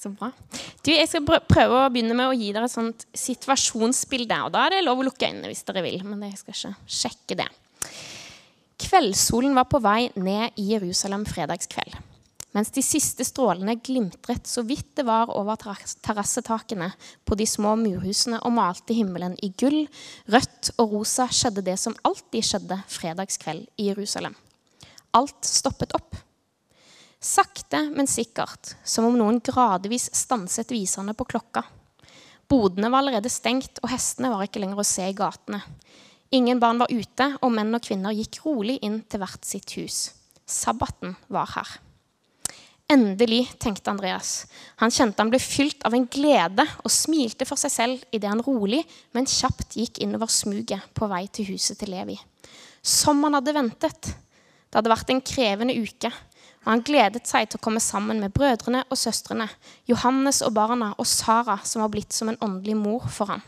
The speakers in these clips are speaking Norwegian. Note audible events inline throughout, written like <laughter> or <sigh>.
Så bra. Du, jeg skal prøve å begynne med å gi dere et sånt situasjonsbilde. og Da er det lov å lukke øynene hvis dere vil, men jeg skal ikke sjekke det. Kveldssolen var på vei ned i Jerusalem fredagskveld. Mens de siste strålene glimtret så vidt det var over terrassetakene på de små murhusene og malte himmelen i gull, rødt og rosa, skjedde det som alltid skjedde fredagskveld i Jerusalem. Alt stoppet opp. Sakte, men sikkert, som om noen gradvis stanset viserne på klokka. Bodene var allerede stengt, og hestene var ikke lenger å se i gatene. Ingen barn var ute, og menn og kvinner gikk rolig inn til hvert sitt hus. Sabbaten var her. Endelig, tenkte Andreas. Han kjente han ble fylt av en glede og smilte for seg selv idet han rolig, men kjapt gikk innover smuget på vei til huset til Levi. Som han hadde ventet. Det hadde vært en krevende uke, og han gledet seg til å komme sammen med brødrene og søstrene, Johannes og barna og Sara, som var blitt som en åndelig mor for ham.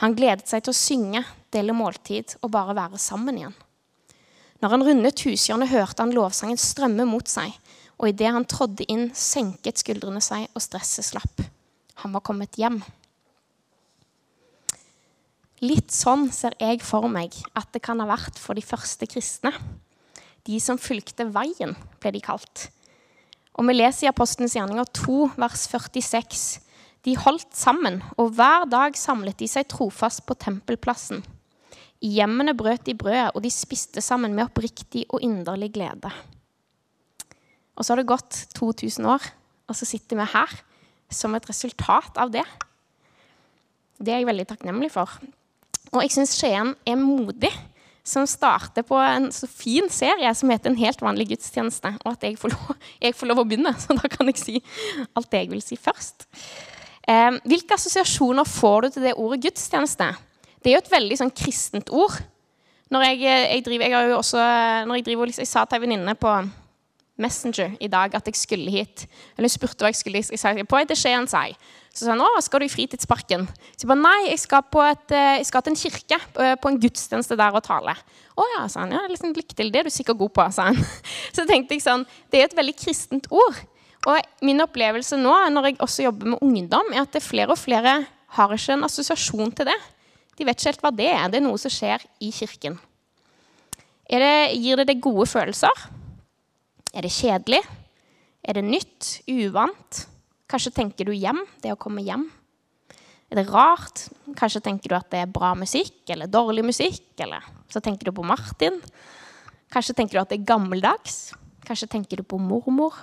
Han gledet seg til å synge, dele måltid og bare være sammen igjen. Når han rundet hushjørnet, hørte han lovsangen strømme mot seg, og idet han trådde inn, senket skuldrene seg, og stresset slapp. Han var kommet hjem. Litt sånn ser jeg for meg at det kan ha vært for de første kristne. De som fulgte veien, ble de kalt. Og vi leser i Apostelens gjerninger 2, vers 46. De holdt sammen, og hver dag samlet de seg trofast på tempelplassen. I hjemmene brøt de brødet, og de spiste sammen med oppriktig og inderlig glede. Og så har det gått 2000 år, og så sitter vi her som et resultat av det. Det er jeg veldig takknemlig for. Og jeg syns Skien er modig som starter på en så fin serie som heter En helt vanlig gudstjeneste. Og at jeg får, lov, <laughs> jeg får lov å begynne, så da kan jeg si alt det jeg vil si først. Eh, hvilke assosiasjoner får du til det ordet gudstjeneste? Det er jo et veldig sånn kristent ord. Når jeg, jeg driver, jeg har jo også, når jeg, driver, jeg sa til ei venninne på Messenger i dag at jeg skulle hit. Eller hun spurte hva jeg skulle hit. Jeg sa på et Skien, sa jeg. Så sa han å, skal du i fritidsparken? Så jeg bare nei, jeg skal, et, eh, jeg skal, til en kirke, eh, på en gudstjeneste der og tale. Å ja, sa han. ja, liksom, Lykke til, det er du sikkert god på, sa han. <laughs> Så tenkte jeg sånn, det er et veldig kristent ord. Og min opplevelse nå, når jeg også jobber med ungdom, er at flere og flere har ikke en assosiasjon til det. De vet ikke helt hva det er. Det er noe som skjer i kirken. Det, gir det deg gode følelser? Er det kjedelig? Er det nytt? Uvant? Kanskje tenker du hjem, det å komme hjem. Er det rart? Kanskje tenker du at det er bra musikk eller dårlig musikk. Eller så tenker du på Martin. Kanskje tenker du at det er gammeldags. Kanskje tenker du på mormor.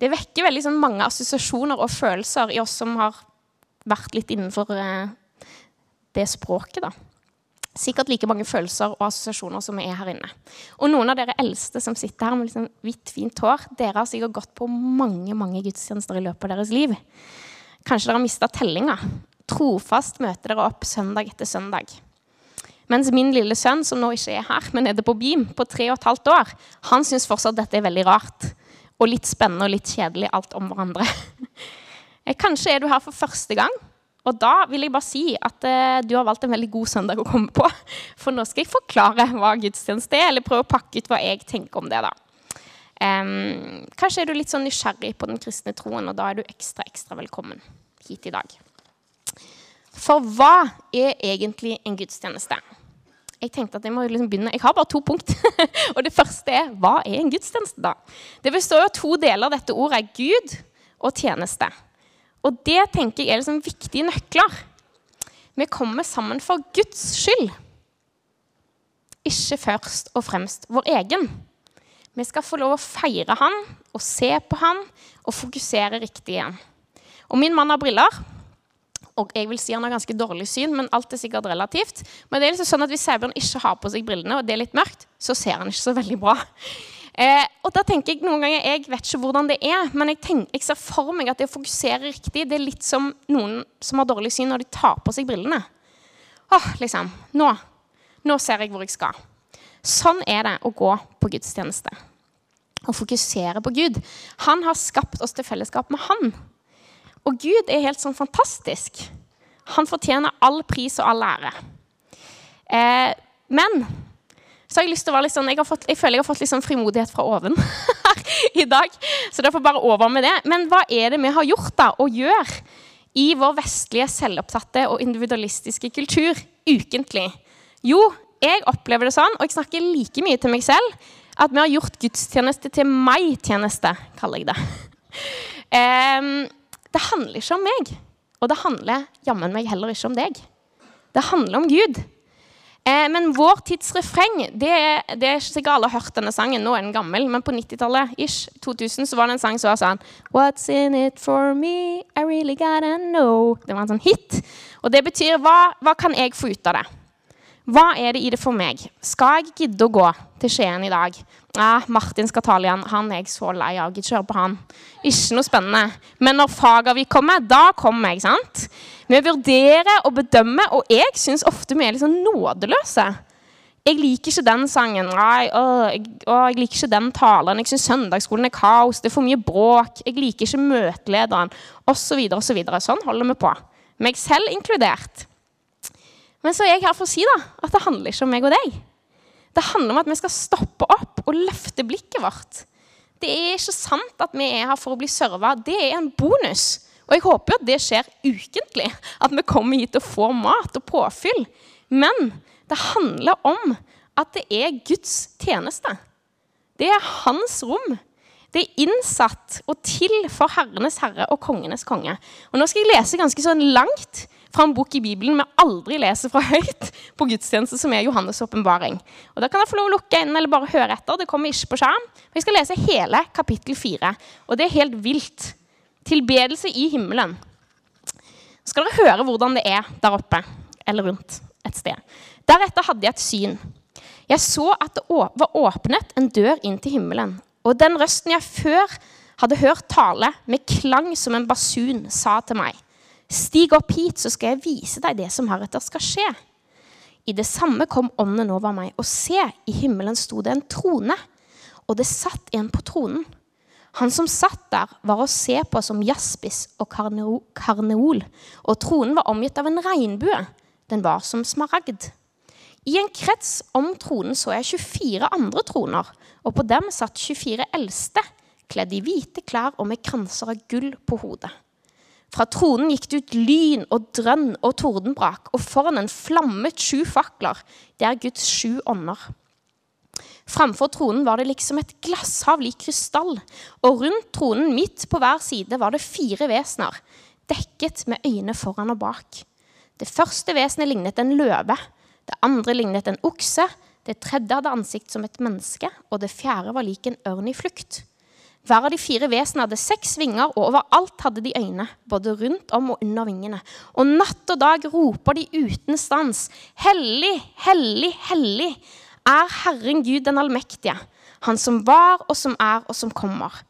Det vekker veldig sånn mange assosiasjoner og følelser i oss som har vært litt innenfor eh, det språket. da sikkert like mange følelser og assosiasjoner som vi er her inne. Og noen av dere eldste som sitter her med liksom hvitt, fint hår, dere har sikkert gått på mange mange gudstjenester i løpet av deres liv. Kanskje dere har mista tellinga. Trofast møter dere opp søndag etter søndag. Mens min lille sønn, som nå ikke er her, men det på BIM, på tre og et halvt år, han syns fortsatt dette er veldig rart. Og litt spennende og litt kjedelig alt om hverandre. <laughs> Kanskje er du her for første gang og da vil jeg bare si at eh, du har valgt en veldig god søndag å komme på. <laughs> For nå skal jeg forklare hva gudstjeneste er, eller prøve å pakke ut hva jeg tenker om det. da. Um, kanskje er du litt sånn nysgjerrig på den kristne troen, og da er du ekstra, ekstra velkommen hit i dag. For hva er egentlig en gudstjeneste? Jeg tenkte at jeg må liksom begynne. Jeg har bare to punkt. <laughs> og det første er hva er en gudstjeneste? da? Det består av to deler. Dette ordet er Gud og tjeneste. Og det tenker jeg er liksom viktige nøkler. Vi kommer sammen for Guds skyld. Ikke først og fremst vår egen. Vi skal få lov å feire han og se på han og fokusere riktig igjen. Og min mann har briller, og jeg vil si han har ganske dårlig syn, men alt er sikkert relativt. Men det er liksom sånn at hvis Sæbjørn ikke har på seg brillene, og det er litt mørkt, så ser han ikke så veldig bra. Eh, og da tenker Jeg noen ganger, jeg vet ikke hvordan det er, men jeg, tenker, jeg ser for meg at det å fokusere riktig det er litt som noen som har dårlig syn når de tar på seg brillene. Åh, liksom, nå, nå ser jeg hvor jeg skal. Sånn er det å gå på gudstjeneste. Å fokusere på Gud. Han har skapt oss til fellesskap med Han. Og Gud er helt sånn fantastisk. Han fortjener all pris og all ære. Eh, men så har jeg lyst til å være litt sånn, jeg, fått, jeg føler jeg har fått litt sånn frimodighet fra oven <laughs> i dag. Så derfor bare over med det. Men hva er det vi har gjort da, og gjør i vår vestlige, selvopptatte og individualistiske kultur ukentlig? Jo, jeg opplever det sånn, og jeg snakker like mye til meg selv, at vi har gjort gudstjeneste til meg-tjeneste, kaller jeg det. <laughs> Um, det handler ikke om meg, og det handler jammen meg heller ikke om deg. Det handler om Gud. Eh, men vår tids refreng det, det er ikke sikkert alle har hørt denne sangen. Nå er den gammel, men på 90-tallet så var det en sang som var sånn What's in it for me? I really gotta know. Det var en sånn hit. Og det betyr hva, hva kan jeg få ut av det? Hva er det i det for meg? Skal jeg gidde å gå til Skien i dag? Ja, Martin skal tale igjen. Han er jeg så lei av. Ikke høre på han. Ikke noe spennende. Men når fagavvik kommer, da kommer jeg. sant? Vi vurderer og bedømmer, og jeg syns ofte vi er litt sånn nådeløse. Jeg liker ikke den sangen. Nei, å, jeg, å, jeg liker ikke den talen. Jeg syns søndagsskolen er kaos. Det er for mye bråk. Jeg liker ikke møtelederen. Osv. osv. Så sånn holder vi på. Meg selv inkludert. Men så er jeg her for å si da, at det handler ikke om meg og deg. Det handler om at vi skal stoppe opp og løfte blikket vårt. Det er ikke sant at vi er her for å bli serva. Det er en bonus. Og jeg håper at det skjer ukentlig. At vi kommer hit og får mat og påfyll. Men det handler om at det er Guds tjeneste. Det er hans rom. Det er innsatt og til for herrenes herre og kongenes konge. Og Nå skal jeg lese ganske sånn langt fra en bok i Bibelen vi aldri leser fra høyt på gudstjeneste, som er Johannes' åpenbaring. Da kan jeg få lov å lukke øynene eller bare høre etter. Det kommer ikke på skjerm. Jeg skal lese hele kapittel 4, og det er helt vilt. Tilbedelse i himmelen. Så skal dere høre hvordan det er der oppe, eller rundt et sted. Deretter hadde jeg et syn. Jeg så at det var åpnet en dør inn til himmelen. Og den røsten jeg før hadde hørt tale med klang som en basun, sa til meg:" Stig opp hit, så skal jeg vise deg det som heretter skal skje. I det samme kom ånden over meg, og se, i himmelen sto det en trone, og det satt en på tronen. Han som satt der, var å se på som jaspis og karneol, og tronen var omgitt av en regnbue. Den var som smaragd. I en krets om tronen så jeg 24 andre troner, og på dem satt 24 eldste, kledd i hvite klær og med kranser av gull på hodet. Fra tronen gikk det ut lyn og drønn og tordenbrak, og foran den flammet sju fakler. Det er Guds sju ånder. Framfor tronen var det liksom et glasshav lik krystall, og rundt tronen midt på hver side var det fire vesener, dekket med øyne foran og bak. Det første vesenet lignet en løve, det andre lignet en okse, det tredje hadde ansikt som et menneske, og det fjerde var lik en ørn i flukt. Hver av de fire vesenene hadde seks vinger, og overalt hadde de øyne, både rundt om og under vingene. Og natt og dag roper de uten stans, Hellig, hellig, hellig er Herren Gud den allmektige, Han som var og som er og som kommer.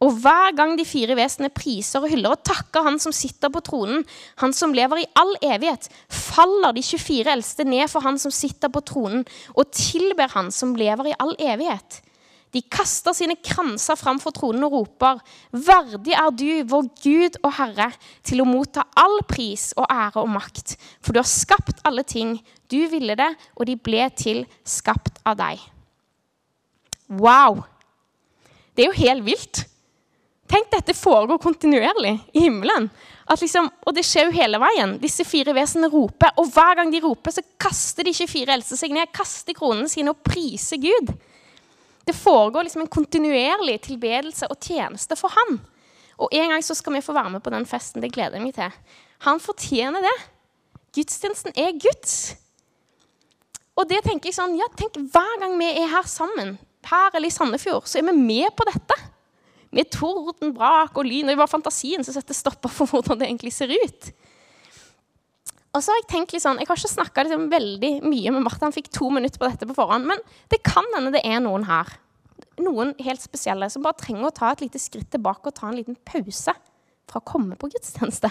Og hver gang de fire vesenene priser og hyller og takker Han som sitter på tronen, Han som lever i all evighet, faller de 24 eldste ned for Han som sitter på tronen, og tilber Han som lever i all evighet. De kaster sine kranser framfor tronen og roper, Verdig er du, vår Gud og Herre, til å motta all pris og ære og makt. For du har skapt alle ting. Du ville det, og de ble til skapt av deg. Wow! Det er jo helt vilt. Tenk dette foregår kontinuerlig i himmelen. Liksom, og det skjer jo hele veien. Disse fire vesenene roper, og hver gang de roper, så kaster de 24 eldste seg ned, kaster kronene sine og priser Gud. Det foregår liksom en kontinuerlig tilbedelse og tjeneste for han. Og en gang så skal vi få være med på den festen. Det gleder jeg meg til. Han fortjener det. Gudstjenesten er Guds. Og det tenker jeg sånn, ja, tenk Hver gang vi er her sammen, her eller i Sandefjord, så er vi med på dette. Med torden, brak og lyn. Og i var fantasien som setter stopper for hvordan det egentlig ser ut. Og så har Jeg tenkt litt sånn, jeg har ikke snakka liksom veldig mye med Martha. Han fikk to minutter på dette på forhånd. Men det kan hende det er noen her noen helt spesielle som bare trenger å ta et lite skritt tilbake og ta en liten pause fra å komme på gudstjeneste.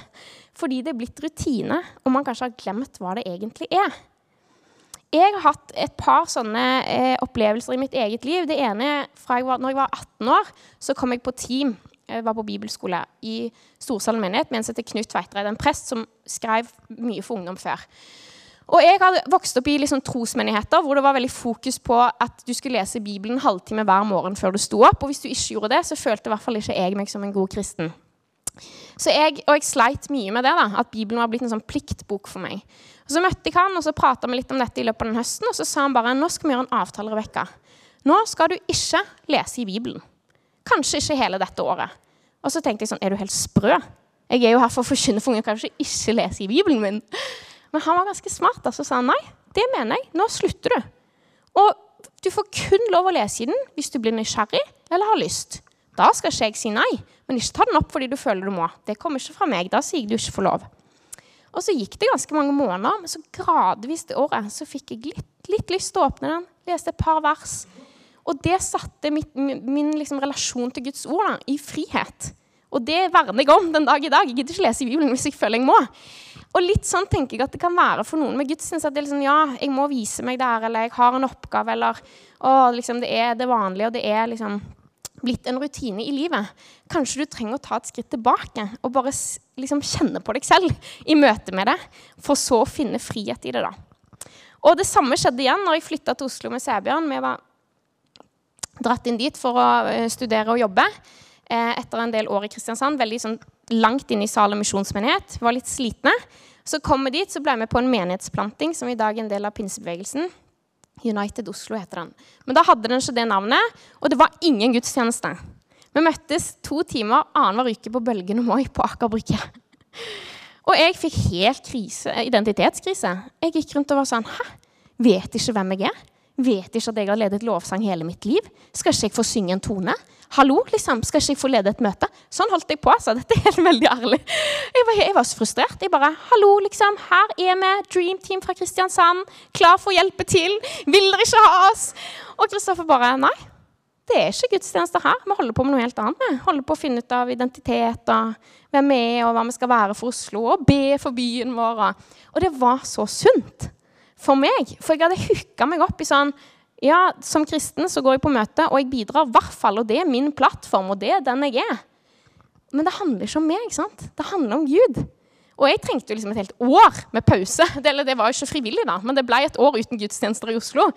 Fordi det er blitt rutine, og man kanskje har glemt hva det egentlig er. Jeg har hatt et par sånne eh, opplevelser i mitt eget liv. Det ene fra jeg var, når jeg var 18 år, så kom jeg på team var på bibelskole i Storsalen menighet med en som heter Knut Tveitreid, en prest som skrev mye for ungdom før. Og jeg hadde vokst opp i liksom trosmenigheter hvor det var veldig fokus på at du skulle lese Bibelen en halvtime hver morgen før du sto opp. Og hvis du ikke gjorde det, så følte i hvert fall ikke jeg meg som en god kristen. Så jeg, og jeg sleit mye med det, da, at Bibelen var blitt en sånn pliktbok for meg. Og Så møtte jeg han, og så prata vi litt om dette i løpet av den høsten. Og så sa han bare nå skal vi gjøre en avtale, Rebekka. Nå skal du ikke lese i Bibelen. Kanskje ikke hele dette året. Og så tenkte jeg sånn Er du helt sprø? Jeg er jo her for å forkynne for unge, kanskje ikke lese i Bibelen min. Men han var ganske smart. og Så sa han nei, det mener jeg. Nå slutter du. Og du får kun lov å lese i den hvis du blir nysgjerrig eller har lyst. Da skal ikke jeg si nei, men ikke ta den opp fordi du føler du må. Det kommer ikke fra meg. Da sier jeg du ikke får lov. Og så gikk det ganske mange måneder, men så gradvis det året så fikk jeg litt, litt lyst til å åpne den. Leste et par vers. Og det satte mitt, min liksom, relasjon til Guds ord da, i frihet. Og det verner jeg om den dag i dag. Jeg gidder ikke lese i Bibelen hvis jeg føler jeg må. Og litt sånn tenker jeg at det kan være for noen med gudstjeneste. At det er liksom, ja, jeg må vise meg der, eller jeg har en oppgave, eller å, liksom, det er det vanlige, og det er liksom blitt en rutine i livet. Kanskje du trenger å ta et skritt tilbake og bare liksom kjenne på deg selv i møte med det, for så å finne frihet i det. da. Og det samme skjedde igjen når jeg flytta til Oslo med Sæbjørn. Vi var dratt inn dit for å eh, studere og jobbe eh, etter en del år i Kristiansand. Veldig sånn langt inn i Salem misjonsmenighet. Var litt slitne. Så kom vi dit, så ble vi med på en menighetsplanting som i dag er en del av pinsebevegelsen. United Oslo heter den. Men da hadde den ikke det navnet, og det var ingen gudstjeneste. Vi møttes to timer annenhver uke på Bølgen og Moi på Aker Brygge. Og jeg fikk helt krise, identitetskrise. Jeg gikk rundt og var sånn Hæ? Vet ikke hvem jeg er? Vet ikke at jeg har ledet lovsang hele mitt liv? Skal ikke jeg få synge en tone? Hallo, liksom, skal ikke jeg få lede et møte? Sånn holdt jeg på. altså. Dette er <laughs> helt veldig ærlig. Jeg var, jeg var, så frustrert. Jeg bare Hallo, liksom. Her er vi. Dream Team fra Kristiansand. Klar for å hjelpe til. Vil dere ikke ha oss? Og Kristoffer bare Nei, det er ikke gudstjenester her. Vi holder på med noe helt annet. Vi holder på å finne ut av identitet og hvem vi er, og hva vi skal være for Oslo, og be for byen vår. Og det var så sunt for meg. For jeg hadde hooka meg opp i sånn Ja, som kristen så går jeg på møte, og jeg bidrar i hvert fall. Og det er min plattform, og det er den jeg er. Men det handler ikke om meg. sant? Det handler om Gud. Og jeg trengte jo liksom et helt år med pause. <laughs> Det, det var jo ikke frivillig, da, men det ble et år uten gudstjenester i Oslo.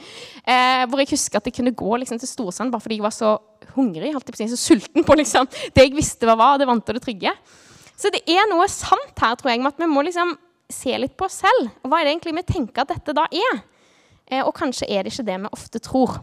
Eh, hvor jeg husker at jeg kunne gå liksom, til Storsand bare fordi jeg var så hungrig, holdt jeg på så sulten på liksom, det jeg visste hva var, det vante og det trygge. Så det er noe sant her, tror jeg, med at vi må liksom se litt på oss selv. Og Hva er det egentlig vi tenker at dette da er? Eh, og kanskje er det ikke det vi ofte tror.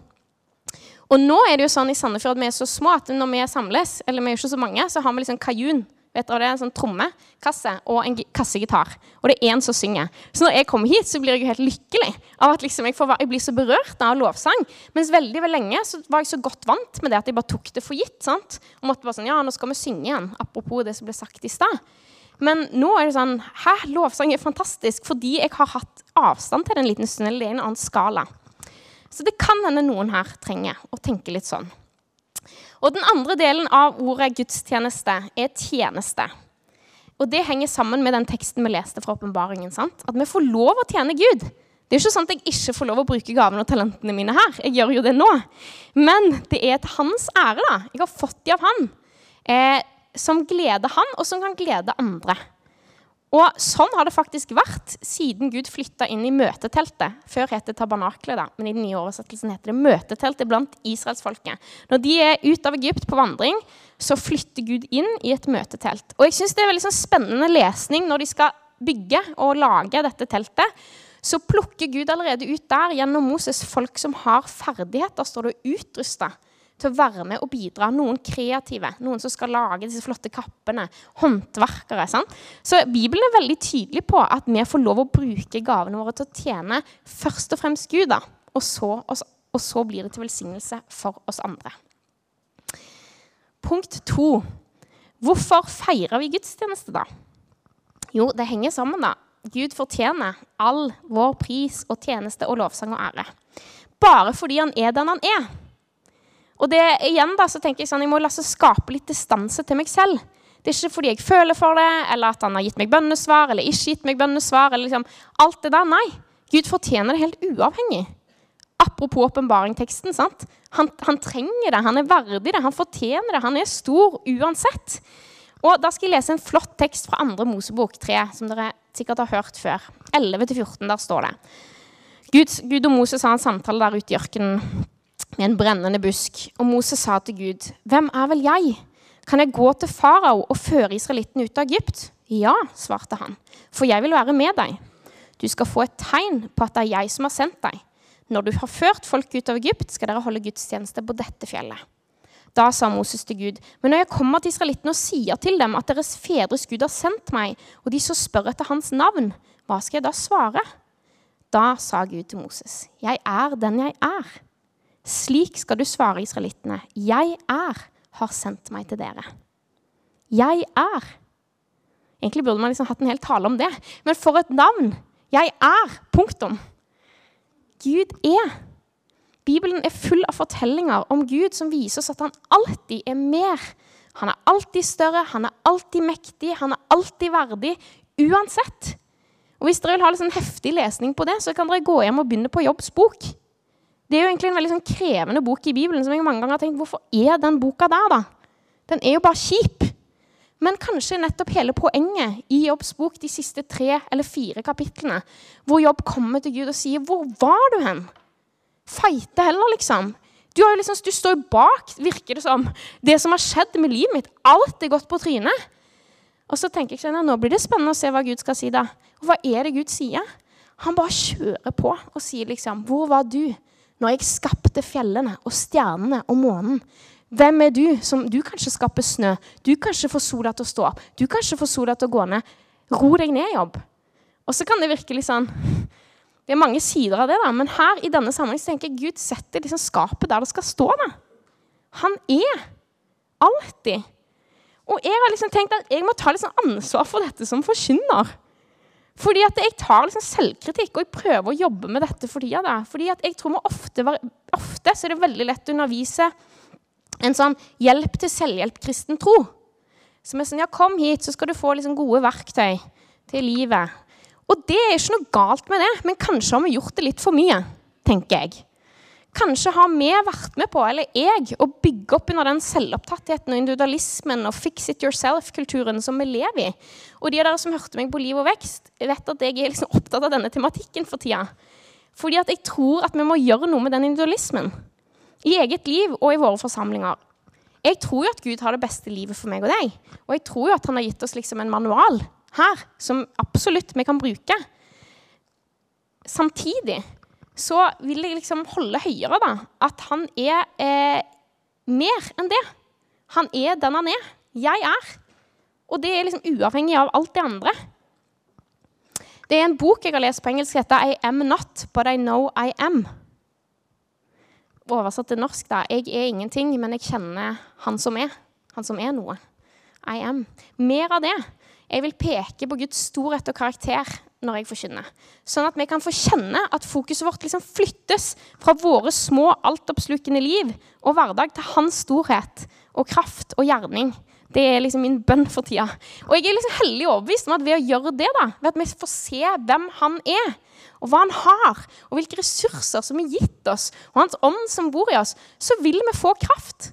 Og nå er det jo sånn i Sandefjord at vi er så små at når vi samles, eller vi er ikke så mange, så har vi liksom kajun. Vet dere, det er En sånn trommekasse og en kassegitar. Og det er én som synger. Så når jeg kommer hit, så blir jeg jo helt lykkelig av at liksom jeg, får, jeg, blir så berørt av lovsang. Mens veldig, veldig lenge så var jeg så godt vant med det at jeg bare tok det for gitt. sant? Og måtte bare sånn, ja, nå skal vi synge igjen. Apropos det som ble sagt i stad. Men nå er det sånn Hæ, lovsang er fantastisk fordi jeg har hatt avstand til det en liten stund. Eller det er en annen skala. Så det kan hende noen her trenger å tenke litt sånn. Og Den andre delen av ordet gudstjeneste er tjeneste. Og Det henger sammen med den teksten vi leste fra åpenbaringen. At vi får lov å tjene Gud. Det er jo ikke sånn at jeg ikke får lov å bruke gavene og talentene mine her. Jeg gjør jo det nå. Men det er til hans ære. da. Jeg har fått de av han. Eh, som gleder han, og som kan glede andre. Og Sånn har det faktisk vært siden Gud flytta inn i møteteltet. Før het det tabernaklet, men i den nye oversettelsen heter det møteteltet blant israelsfolket. Når de er ut av Egypt på vandring, så flytter Gud inn i et møtetelt. Og jeg synes Det er veldig sånn spennende lesning når de skal bygge og lage dette teltet. Så plukker Gud allerede ut der gjennom Moses folk som har ferdigheter, står det, utrusta til å være med og bidra. Noen kreative, noen som skal lage disse flotte kappene. Håndverkere. Sant? Så Bibelen er veldig tydelig på at vi får lov å bruke gavene våre til å tjene først og fremst Gud, da, og, så, og så blir det til velsignelse for oss andre. Punkt to. Hvorfor feirer vi gudstjeneste, da? Jo, det henger sammen, da. Gud fortjener all vår pris og tjeneste og lovsang og ære. Bare fordi han er den han er. Og det, igjen da, så tenker Jeg sånn, jeg må la seg skape litt distanse til meg selv. Det er ikke fordi jeg føler for det, eller at han har gitt meg bønnesvar, eller ikke gitt meg bønnesvar. eller liksom, alt det der, Nei. Gud fortjener det helt uavhengig. Apropos åpenbaringteksten. Han, han trenger det, han er verdig det, han fortjener det. Han er stor uansett. Og Da skal jeg lese en flott tekst fra andre Mosebok 3, som dere sikkert har hørt før. 11-14, der står det Gud, Gud, og Moses har en samtale der ute i ørkenen med en brennende busk. Og Moses sa til Gud, 'Hvem er vel jeg? Kan jeg gå til farao og føre israelitten ut av Egypt?' 'Ja', svarte han, 'for jeg vil være med deg.' 'Du skal få et tegn på at det er jeg som har sendt deg.' 'Når du har ført folk ut av Egypt, skal dere holde gudstjeneste på dette fjellet.' Da sa Moses til Gud, 'Men når jeg kommer til israelittene og sier til dem at deres fedres Gud har sendt meg,' 'og de så spør etter hans navn, hva skal jeg da svare?' Da sa Gud til Moses, 'Jeg er den jeg er.' Slik skal du svare israelittene. 'Jeg er, har sendt meg til dere.' Jeg er. Egentlig burde man liksom hatt en hel tale om det. Men for et navn! Jeg er. Punktum. Gud er. Bibelen er full av fortellinger om Gud som viser oss at han alltid er mer. Han er alltid større, han er alltid mektig, han er alltid verdig. Uansett. Og Hvis dere vil ha litt sånn heftig lesning på det, så kan dere gå hjem og begynne på Jobbs bok. Det er jo egentlig en veldig sånn krevende bok i Bibelen som jeg mange ganger har tenkt hvorfor er den boka der, da? Den er jo bare kjip. Men kanskje nettopp hele poenget i Jobbs bok, de siste tre eller fire kapitlene, hvor Jobb kommer til Gud og sier 'Hvor var du hen?' Feite heller, liksom. Du, liksom, du står jo bak, virker det som, det som har skjedd med livet mitt. Alt er gått på trynet. Og så tenker jeg nå blir det spennende å se hva Gud skal si. da. Og hva er det Gud sier? Han bare kjører på og sier liksom Hvor var du når jeg skapte fjellene og stjernene og månen? Hvem er du som Du kanskje skaper snø. Du kanskje får sola til å stå opp. Du kanskje får sola til å gå ned. Ro deg ned, jobb. Og så kan det virke litt sånn Det er mange sider av det, da, men her i denne sammenheng tenker jeg Gud setter liksom skapet der det skal stå. da. Han er alltid og jeg har liksom tenkt at jeg må ta liksom ansvar for dette som forkynner. Fordi at jeg tar liksom selvkritikk og jeg prøver å jobbe med dette for tida. Fordi at jeg tror ofte, ofte så er det veldig lett å undervise en sånn hjelp til selvhjelp-kristen tro. Som er sånn Ja, kom hit, så skal du få liksom gode verktøy til livet. Og det er ikke noe galt med det, men kanskje har vi gjort det litt for mye, tenker jeg. Kanskje har vi vært med på, eller jeg, å bygge opp under den selvopptattheten og individualismen og fix it yourself-kulturen som vi lever i. Og de av dere som hørte meg på Liv og vekst, vet at jeg er liksom opptatt av denne tematikken for tida. Fordi at jeg tror at vi må gjøre noe med den individualismen. I eget liv og i våre forsamlinger. Jeg tror jo at Gud har det beste livet for meg og deg. Og jeg tror jo at han har gitt oss liksom en manual her som absolutt vi kan bruke. Samtidig så vil jeg liksom holde høyere da, at han er eh, mer enn det. Han er den han er. Jeg er. Og det er liksom uavhengig av alt det andre. Det er en bok jeg har lest på engelsk heter I am not, but I know I am. Oversatt til norsk, da. Jeg er ingenting, men jeg kjenner han som er. Han som er noe. I am. Mer av det. Jeg vil peke på Guds storhet og karakter når jeg forkynner. Sånn at vi kan få kjenne at fokuset vårt liksom flyttes fra våre små, altoppslukende liv og hverdag til hans storhet og kraft og gjerning. Det er liksom min bønn for tida. Og jeg er liksom hellig overbevist om at ved å gjøre det, da, ved at vi får se hvem han er, og hva han har, og hvilke ressurser som er gitt oss, og hans ånd som bor i oss, så vil vi få kraft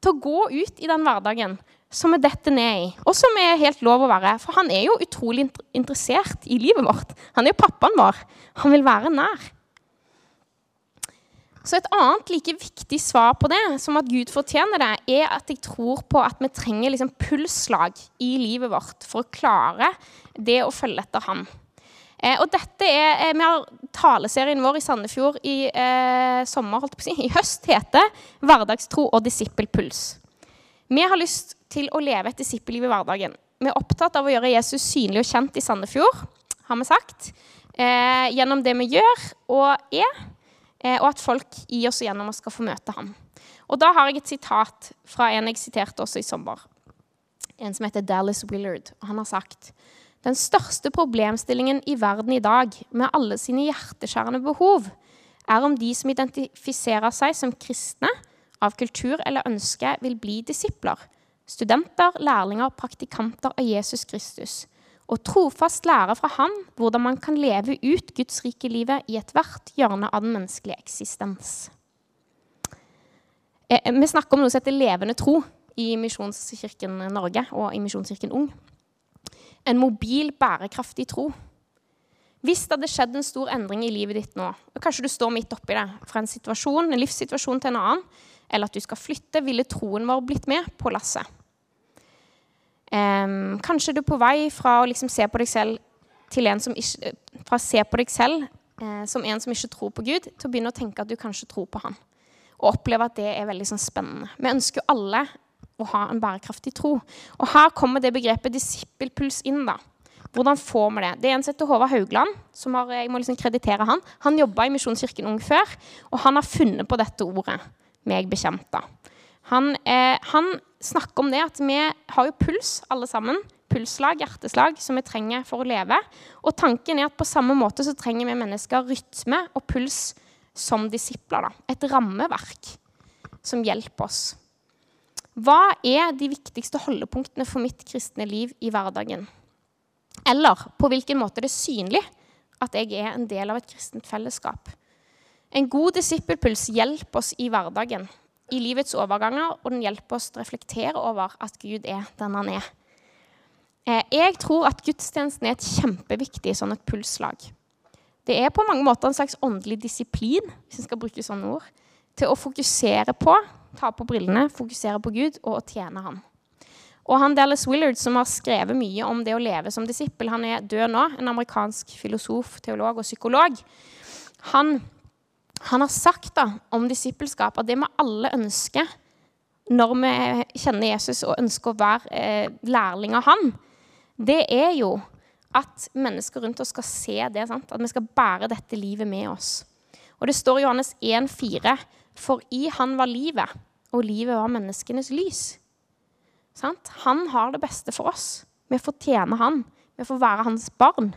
til å gå ut i den hverdagen som vi detter ned i, og som er helt lov å være. For han er jo utrolig interessert i livet vårt. Han er jo pappaen vår. Han vil være nær. Så et annet like viktig svar på det, som at Gud fortjener det, er at jeg tror på at vi trenger liksom pulsslag i livet vårt for å klare det å følge etter ham. Eh, og dette er, eh, Vi har taleserien vår i Sandefjord i eh, sommer, holdt på å si, i høst heter 'Hverdagstro og disippelpuls'. Vi har lyst til å leve et disippelliv i hverdagen. Vi er opptatt av å gjøre Jesus synlig og kjent i Sandefjord, har vi sagt. Eh, gjennom det vi gjør og er, eh, og at folk i oss og gjennom oss skal få møte ham. Og Da har jeg et sitat fra en jeg siterte også i sommer. En som heter Dallas Willard. og Han har sagt den største problemstillingen i verden i dag, med alle sine hjerteskjærende behov, er om de som identifiserer seg som kristne, av kultur eller ønske, vil bli disipler studenter, lærlinger, praktikanter av Jesus Kristus, og trofast lære fra Han hvordan man kan leve ut Guds rike livet i ethvert hjørne av den menneskelige eksistens. Eh, vi snakker om noe som heter levende tro i Misjonskirken Norge og i Misjonskirken Ung. En mobil, bærekraftig tro. Hvis det hadde skjedd en stor endring i livet ditt nå, og kanskje du står midt oppi det, fra en en livssituasjon til en annen, eller at du skal flytte, ville troen vår blitt med på lasset. Um, kanskje du er på vei fra å liksom se på deg selv til en som ikke, fra å se på deg selv eh, som en som ikke tror på Gud, til å begynne å tenke at du kanskje tror på Han. Og oppleve at det er veldig sånn, spennende. Vi ønsker jo alle å ha en bærekraftig tro. Og her kommer det begrepet disippelpuls inn. da. Hvordan får vi det? Det er en som heter Håvard Haugland. som har, Jeg må liksom kreditere Han Han jobba i Misjonskirken Ung før, og han har funnet på dette ordet. Meg bekjent, da. Han, eh, han snakker om det at vi har jo puls, alle sammen pulsslag, hjerteslag, som vi trenger for å leve. Og tanken er at på samme måte så trenger vi mennesker rytme og puls som disipler. Da. Et rammeverk som hjelper oss. Hva er de viktigste holdepunktene for mitt kristne liv i hverdagen? Eller på hvilken måte er det synlig at jeg er en del av et kristent fellesskap? En god disippelpuls hjelper oss i hverdagen, i livets overganger, og den hjelper oss å reflektere over at Gud er den han er. Eh, jeg tror at gudstjenesten er et kjempeviktig sånn et pulsslag. Det er på mange måter en slags åndelig disiplin hvis jeg skal bruke sånne ord, til å fokusere på, ta på brillene, fokusere på Gud og å tjene Han. Og han Dallas Willard, som har skrevet mye om det å leve som disippel, han er død nå, en amerikansk filosof, teolog og psykolog. Han, han har sagt da, om disippelskap at det vi alle ønsker når vi kjenner Jesus og ønsker å være eh, lærling av han, det er jo at mennesker rundt oss skal se det. Sant? At vi skal bære dette livet med oss. Og Det står i Johannes 1,4.: For i han var livet, og livet var menneskenes lys. Sant? Han har det beste for oss. Vi får tjene han. Vi får være hans barn.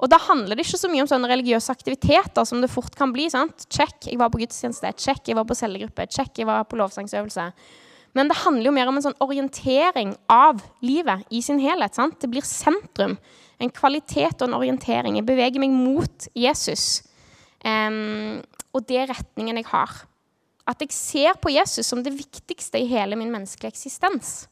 Og Da handler det ikke så mye om sånne religiøse aktiviteter som det fort kan bli. sant? Check, jeg var på gudstjeneste. Check, jeg var på cellegruppe. Check, jeg var på lovsangsøvelse. Men det handler jo mer om en sånn orientering av livet i sin helhet. Sant? Det blir sentrum. En kvalitet og en orientering. Jeg beveger meg mot Jesus. Um, og det er retningen jeg har. At jeg ser på Jesus som det viktigste i hele min menneskelige eksistens.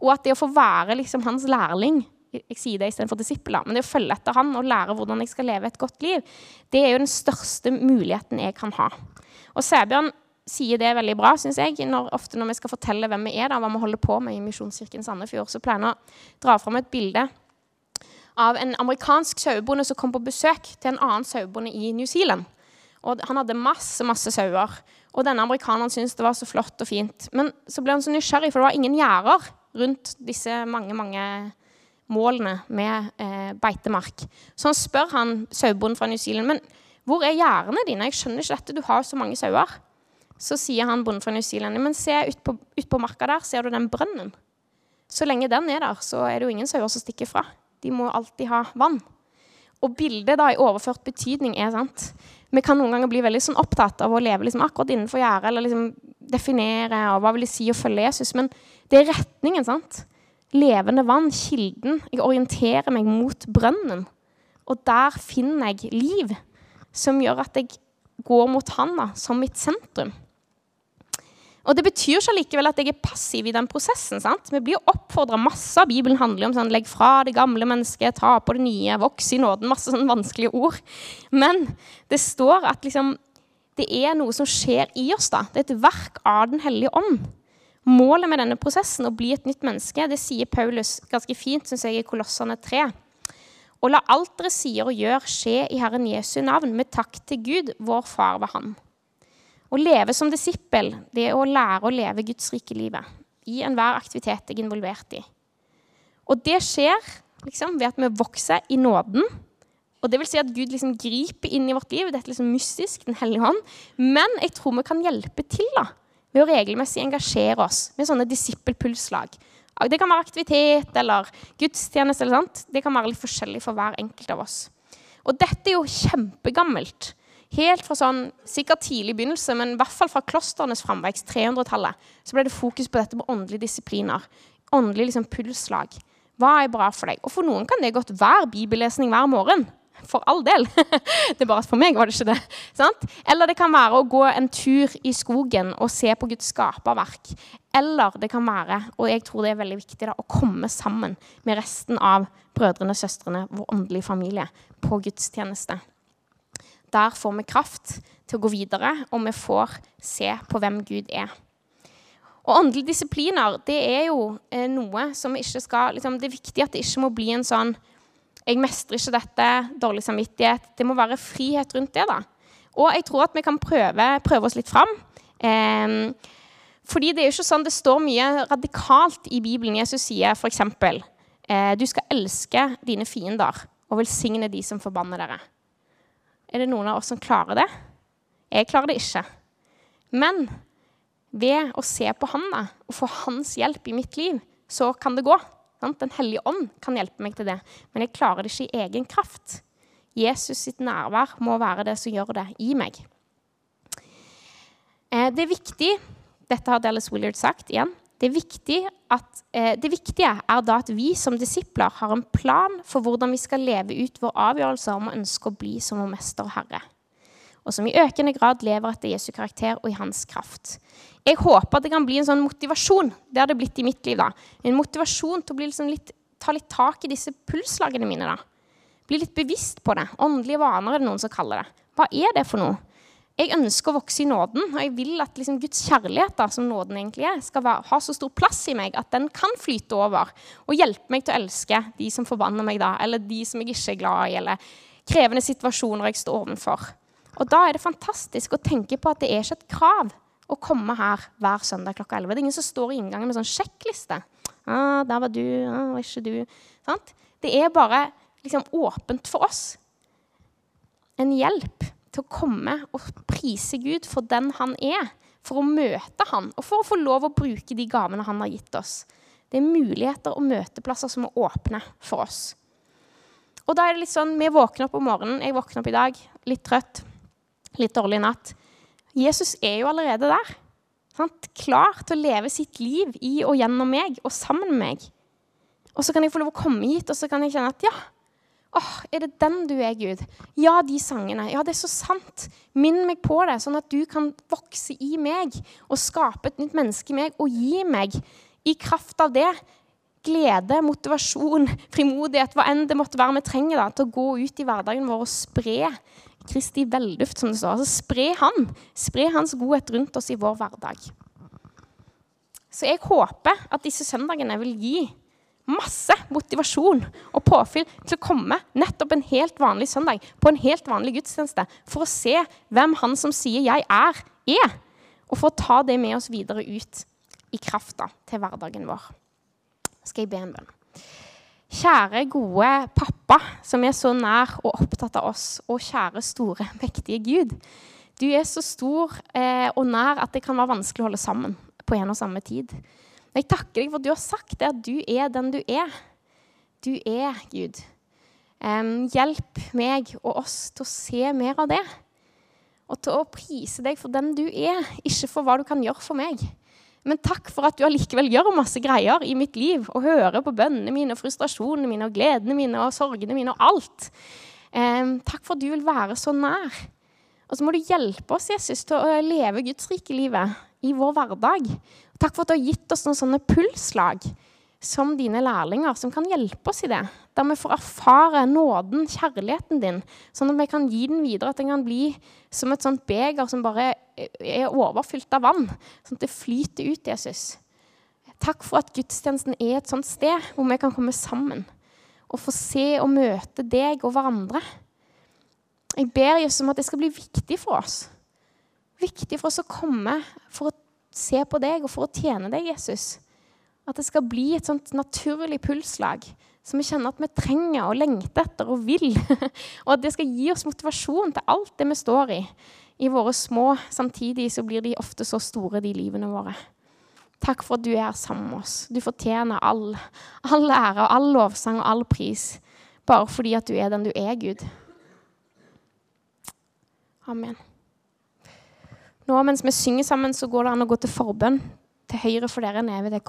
Og at det å få være liksom, hans lærling jeg sier det istedenfor disipler, men det å følge etter han og lære hvordan jeg skal leve et godt liv, det er jo den største muligheten jeg kan ha. Og Sæbjørn sier det veldig bra, syns jeg. Når, ofte når vi skal fortelle hvem vi er, da, hva vi holder på med i Misjonskirken Sandefjord, så pleier han å dra fram et bilde av en amerikansk sauebonde som kom på besøk til en annen sauebonde i New Zealand. Og han hadde masse masse sauer. Og denne amerikaneren syntes det var så flott og fint. Men så ble han så nysgjerrig, for det var ingen gjerder rundt disse mange, mange målene med eh, beitemark. Så han spør han sauebonden fra New Zealand men hvor er gjerdene dine. Jeg skjønner ikke dette, du har jo så mange sauer. Så sier han bonden fra New Zealand men se ut på, ut på marka der, ser du den brønnen? Så lenge den er der, så er det jo ingen sauer som stikker fra. De må alltid ha vann. Og bildet da i overført betydning er sant. Vi kan noen ganger bli veldig sånn opptatt av å leve liksom akkurat innenfor gjerdet, eller liksom definere og hva vil det si å følge Jesus. Men det er retningen. sant? Levende vann, kilden. Jeg orienterer meg mot brønnen. Og der finner jeg liv som gjør at jeg går mot han da, som mitt sentrum. Og Det betyr ikke likevel at jeg er passiv i den prosessen. sant? Vi blir oppfordra masse Bibelen handler om sånn, legg fra det gamle mennesket, ta på det nye, voks i nåden. Masse sånne vanskelige ord. Men det står at liksom, det er noe som skjer i oss. da. Det er et verk av Den hellige ånd. Målet med denne prosessen, å bli et nytt menneske, det sier Paulus ganske fint synes jeg, i Kolossene 3. Og la alt dere sier og gjør, skje i Herren Jesu navn, med takk til Gud, vår Far ved Han. Å leve som disippel det er å lære å leve Guds rike livet i enhver aktivitet jeg er involvert i. Og det skjer liksom, ved at vi vokser i nåden. Og det vil si at Gud liksom griper inn i vårt liv. Dette er liksom mystisk, Den hellige hånd. Men jeg tror vi kan hjelpe til da, ved å regelmessig engasjere oss med sånne disippelpulslag. Det kan være aktivitet eller gudstjeneste. eller sånt. Det kan være litt forskjellig for hver enkelt av oss. Og dette er jo kjempegammelt. Helt fra sånn, sikkert tidlig begynnelse, men i hvert fall fra klosternes framvekst, 300-tallet, så ble det fokus på dette med åndelige disipliner. Åndelige liksom, pulsslag. Hva er bra for deg? Og for noen kan det godt være bibellesning hver morgen. For all del. <laughs> det er bare for meg var det ikke det. Sant? Eller det kan være å gå en tur i skogen og se på Guds skaperverk. Eller det kan være, og jeg tror det er veldig viktig, da, å komme sammen med resten av brødrene og søstrene, vår åndelige familie, på gudstjeneste. Der får vi kraft til å gå videre, og vi får se på hvem Gud er. Og Åndelige disipliner det er jo eh, noe som ikke skal liksom, Det er viktig at det ikke må bli en sånn 'Jeg mestrer ikke dette. Dårlig samvittighet.' Det må være frihet rundt det. da. Og jeg tror at vi kan prøve, prøve oss litt fram. Eh, fordi det er jo ikke sånn det står mye radikalt i Bibelen. Jesus sier f.eks.: eh, Du skal elske dine fiender og velsigne de som forbanner dere. Er det noen av oss som klarer det? Jeg klarer det ikke. Men ved å se på han da, og få hans hjelp i mitt liv, så kan det gå. Den hellige ånd kan hjelpe meg til det, men jeg klarer det ikke i egen kraft. Jesus sitt nærvær må være det som gjør det i meg. Eh, det er viktig Dette har Dallas Willard sagt igjen. Det, er at, eh, det viktige er da at vi som disipler har en plan for hvordan vi skal leve ut vår avgjørelse om å ønske å bli som vår mester og herre og som i økende grad lever etter Jesu karakter og i hans kraft. Jeg håper det kan bli en sånn motivasjon det har det blitt i mitt liv da, en motivasjon til å liksom litt, ta litt tak i disse pulslagene mine. da. Bli litt bevisst på det. Åndelige vaner er det noen som kaller det. Hva er det for noe? Jeg ønsker å vokse i nåden, og jeg vil at liksom Guds kjærlighet da, som nåden egentlig er, skal være, ha så stor plass i meg at den kan flyte over og hjelpe meg til å elske de som forbanner meg, da, eller de som jeg ikke er glad i, eller krevende situasjoner jeg står overfor. Og da er det fantastisk å tenke på at det er ikke et krav å komme her hver søndag klokka 11. Det er ingen som står i inngangen med sånn sjekkliste. Ah, 'Der var du. Ah, var ikke du.' Sant? Det er bare liksom åpent for oss. En hjelp til å komme og prise Gud for den han er. For å møte han, og for å få lov å bruke de gavene han har gitt oss. Det er muligheter og møteplasser som er åpne for oss. Og da er det litt sånn, Vi våkner opp om morgenen. Jeg våkner opp i dag litt trøtt litt dårlig natt. Jesus er jo allerede der. Sant? Klar til å leve sitt liv i og gjennom meg og sammen med meg. Og så kan jeg få lov å komme hit og så kan jeg kjenne at ja, åh, er det den du er, Gud? Ja, de sangene. Ja, det er så sant. Minn meg på det, sånn at du kan vokse i meg og skape et nytt menneske i meg og gi meg, i kraft av det, glede, motivasjon, frimodighet, hva enn det måtte være vi trenger da, til å gå ut i hverdagen vår og spre Kristi velduft, som det står. Altså spre han. Spre hans godhet rundt oss i vår hverdag. Så jeg håper at disse søndagene vil gi masse motivasjon og påfyll til å komme nettopp en helt vanlig søndag på en helt vanlig gudstjeneste for å se hvem han som sier 'jeg er', er. Og for å ta det med oss videre ut i krafta til hverdagen vår. Skal jeg be en bønn? Kjære, gode pappa, som er så nær og opptatt av oss. Og kjære, store, mektige Gud. Du er så stor eh, og nær at det kan være vanskelig å holde sammen på en og samme tid. Jeg takker deg for at du har sagt det, at du er den du er. Du er Gud. Um, hjelp meg og oss til å se mer av det. Og til å prise deg for den du er, ikke for hva du kan gjøre for meg. Men takk for at du allikevel gjør masse greier i mitt liv og hører på bønnene mine og frustrasjonene mine og gledene mine og sorgene mine og alt. Eh, takk for at du vil være så nær. Og så må du hjelpe oss Jesus, til å leve Guds rike livet i vår hverdag. Takk for at du har gitt oss noen sånne pulsslag som dine lærlinger, som kan hjelpe oss i det. Der vi får erfare nåden, kjærligheten din, sånn at vi kan gi den videre. At den kan bli som et sånt beger som bare er overfylt av vann. Sånn at det flyter ut, Jesus. Takk for at gudstjenesten er et sånt sted hvor vi kan komme sammen og få se og møte deg og hverandre. Jeg ber Jesus om at det skal bli viktig for oss. Viktig for oss å komme for å se på deg og for å tjene deg, Jesus. At det skal bli et sånt naturlig pulslag som vi kjenner at vi trenger og lengter etter og vil. <laughs> og at det skal gi oss motivasjon til alt det vi står i. I våre små. Samtidig så blir de ofte så store, de livene våre. Takk for at du er sammen med oss. Du fortjener all, all ære, og all lovsang og all pris. Bare fordi at du er den du er, Gud. Amen. Nå mens vi synger sammen, så går det an å gå til forbønn til høyre for dere nede ved det korset.